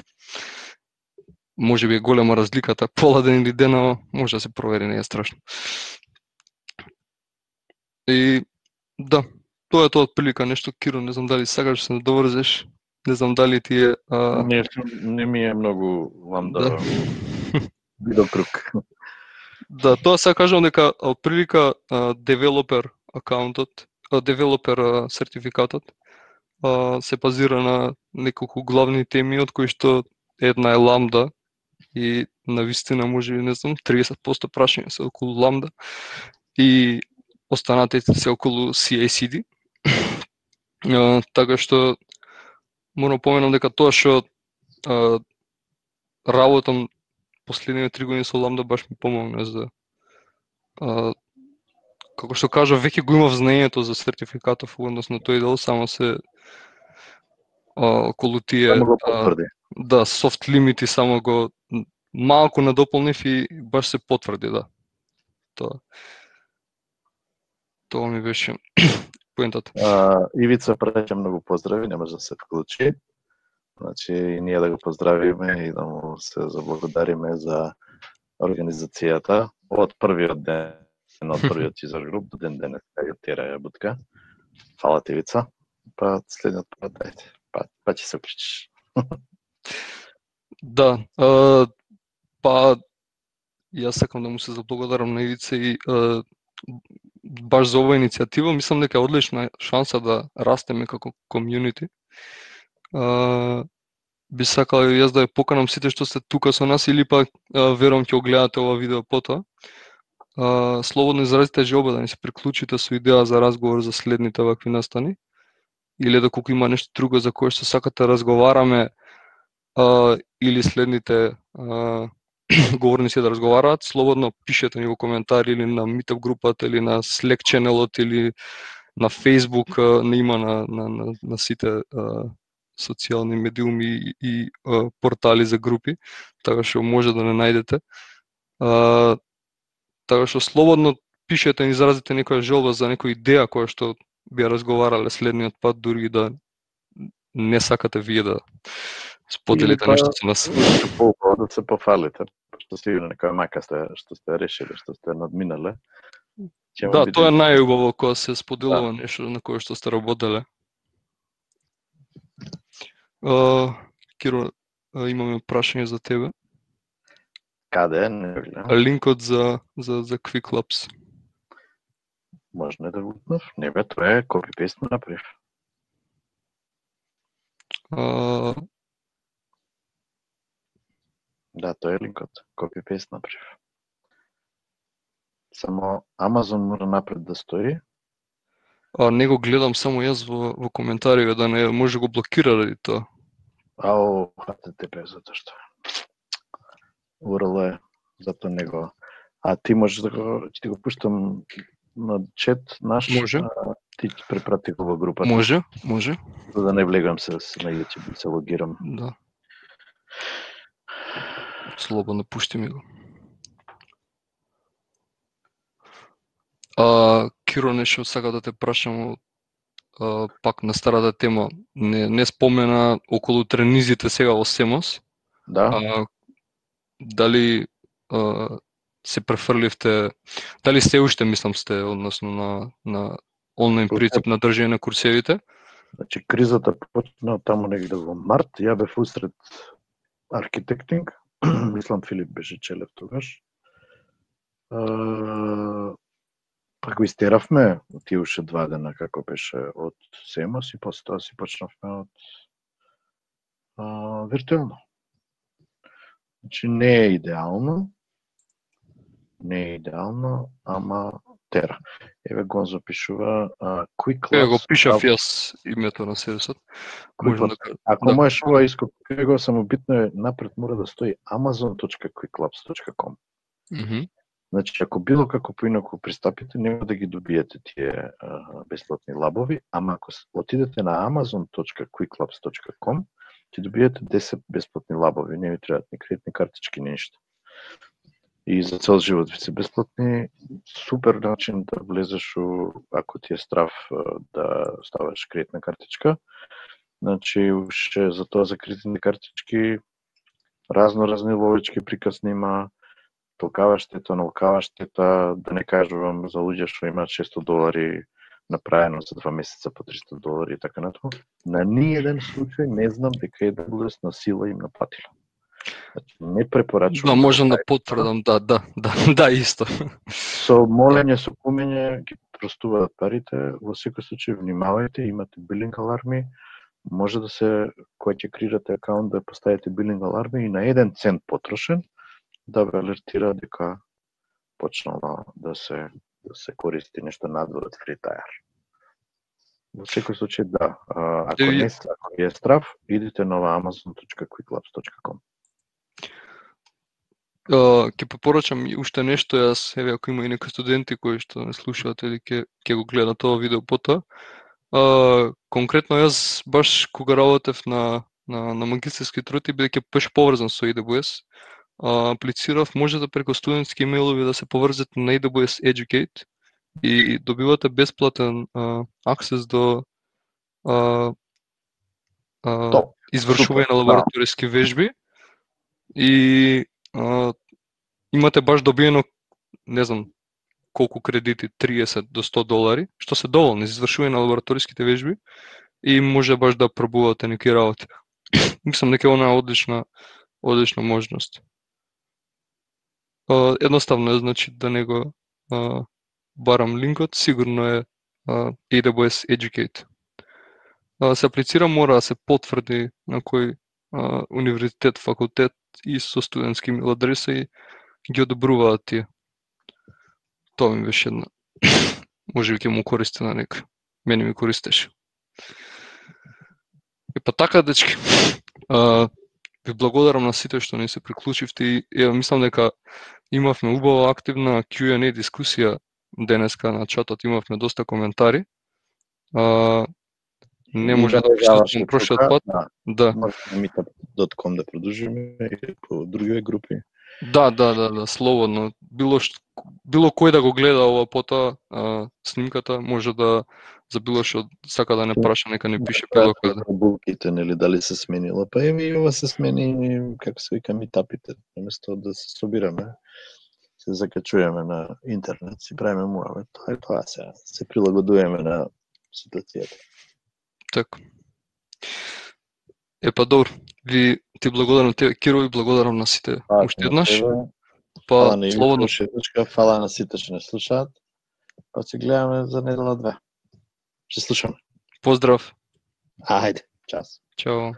Може би е голема разликата, пола ден или ден, може да се провери, не е страшно. И да, тоа е тоа отприлика нешто Киро, не знам дали сакаш да се надоврзеш, не знам дали ти е а... Не, не ми е многу вам да, да. [LAUGHS] бидо круг. Да, тоа се кажам дека отприлика девелопер акаунтот, девелопер сертификатот се базира на неколку главни теми од кои што една е ламда и на вистина може би не знам 30% прашања се околу ламда и останатите се околу CI/CD. [CLEARS THROAT] така што морам поменам дека тоа што работам последниве три години со Ламда баш ми помогна за а, како што кажа, веќе го имав знаењето за сертификатов односно тој дел, само се а, околу тие Само го а, да, софт лимити само го малку надополнив и баш се потврди, да. Тоа. Тоа ми беше [CLEARS THROAT] поентата. А, Ивица праќа многу поздрави, не може да се вклучи. Значи, и ние да го поздравиме и да му се заблагодариме за организацијата од првиот ден од [LAUGHS] првиот изор груп до ден денес кај тера ја бутка. Фала ти Ивица. Па следниот пат ајде. Па па ќе се уклучиш. [LAUGHS] Да, а, па јас сакам да му се заблагодарам на Ивица и а, баш за оваа иницијатива, мислам дека е одлична шанса да растеме како комјунити. А, би сакал јас да ја поканам сите што сте тука со нас или пак а, верувам ќе го гледате ова видео потоа. А, слободно изразите желба да ни се приклучите со идеја за разговор за следните вакви настани или доколку има нешто друго за кое што сакате да разговараме а, или следните а, [CLEARS THROAT] говорници да разговараат, слободно пишете ни во коментари или на Meetup групата или на Slack ченелот или на Facebook, не има на, на, на, на сите а, социјални медиуми и, и а, портали за групи, така што може да не најдете. А, така што слободно пишете и изразите некоја желба за некоја идеја која што би ја разговарале следниот пат, дури да не сакате вие да споделите па- нешто со нас. Поубаво да се пофалите, што сигурно некоја мака сте, што сте решили, што сте надминале. Да, тоа е најубаво кога се споделува нешто на кое што сте работеле. А, Киро, имаме прашање за тебе. Каде, не гледам. Линкот за за за Quick Labs. Може не да го утнав. Не бе, тоа е копи пест ме направив. А, Да, тоа е линкот. Копи пест направив. Само Амазон мора напред да стои. А не го гледам само јас во во коментариве да не може го блокира ради тоа. Ау, HTTP, затоа што URL е, затоа не го. А ти можеш да го, ќе ти го пуштам на чет наш. Може. а, ти препрати го во групата. Може, може. За да не влегам се на YouTube да се логирам. Да. Слободно пушти ми го. А, Киро, нешто сака да те прашам пак на старата тема. Не, не спомена околу тренизите сега во Семос. Да, А, дали а, се префрливте, дали сте уште, мислам сте, односно на, на онлайн принцип на држање на курсевите? значи кризата почна таму негде во март. Ја бев усред архитектинг. [CLEARS THROAT] Мислам Филип беше Челев тогаш. А, Па го истеравме тие уште два дена како беше од Семос и после тоа си почнавме од а, виртуелно. Значи не е идеално, не е идеално, ама тера. Еве Гонзо пишува а, Quick Еве го пишав јас името на сервисот. Да. Ако Да. можеш ова иско го само битно е напред мора да стои amazon.quicklabs.com. Мгм. Значи, ако било како поинаку пристапите, нема да ги добиете тие а, бесплатни лабови, ама ако отидете на amazon.quicklabs.com, ќе добиете 10 бесплатни лабови, не ви требаат ни кредитни картички, ни ништо. И за цел живот ви се бесплатни, супер начин да влезеш у, ако ти е страв да ставаш кредитна картичка. Значи, уште за тоа за кредитни картички, разно разни ловички приказни има, толкава штета, налкава штета, да не кажувам за луѓе што имаат 600 долари направено за два месеца по 300 долари и така натаму. На ни еден случај не знам дека AWS на сила им наплатила. Значи, не препорачувам. Да, можам да Тај- потврдам, да, да, да, [LAUGHS] да, исто. Со молење, со кумење ги простуваат парите. Во секој случај внимавајте, имате билинг аларми, може да се кога ќе креирате акаунт да поставите билинг аларми и на еден цент потрошен да ве алертира дека почнало да се да се користи нешто надвор од Free Tire. Во секој случај да, ако не ако ви е страв, идите на amazon.quicklabs.com. Ќе препорачам уште нешто, јас, еве, ако има и некои студенти кои што не слушаат или ќе ќе го гледаат тоа видео потоа. Uh, конкретно јас баш кога работев на на, на магистерски труд и бидејќи беше поврзан со AWS, uh, аплицирав може да преку студентски имејлови да се поврзете на AWS Educate и добивате бесплатен uh, аксес до uh, uh, извршување на да. лабораториски вежби и а, имате баш добиено, не знам, колку кредити, 30 до 100 долари, што се доволни за извршување на лабораториските вежби и може баш да пробувате неки работи. [COUGHS] Мислам дека е она одлична, одлична можност. А, едноставно е, значи, да не го а, барам линкот, сигурно е а, AWS Educate. А, се аплицира, мора да се потврди на кој а, универзитет, факултет и со студентски имейл адреса и ги одобруваат тие. Тоа ми беше една. [COUGHS] Може би ќе му користи на некој. Мене ми користеше. И па така, дечки. А, ви благодарам на сите што не се приклучивте и ја мислам дека имавме убава активна Q&A дискусија денеска на чатот, имавме доста коментари. А, не може да пишете прошлиот пат. Да. да. Meetup.com да продолжиме и по други групи. Да, да, да, да, слободно. Било што, било кој да го гледа ова пота а, снимката, може да за било што сака да не праша, нека не пише било каде. Булките, нели, дали се сменила. Па и ова се смени, како се вика, митапите. Наместо да се собираме, се закачуваме на интернет, си правиме муаве. Тоа е тоа се. Се прилагодуваме на ситуацијата. Така. Е па добро. Ви ти благодарам тебе, Киро, и благодарам на сите па, уште еднаш. Па, слободно. Фала на сите што не слушаат. Па се гледаме за недела две. Ще слушаме. Поздрав. Ајде, час. Чао.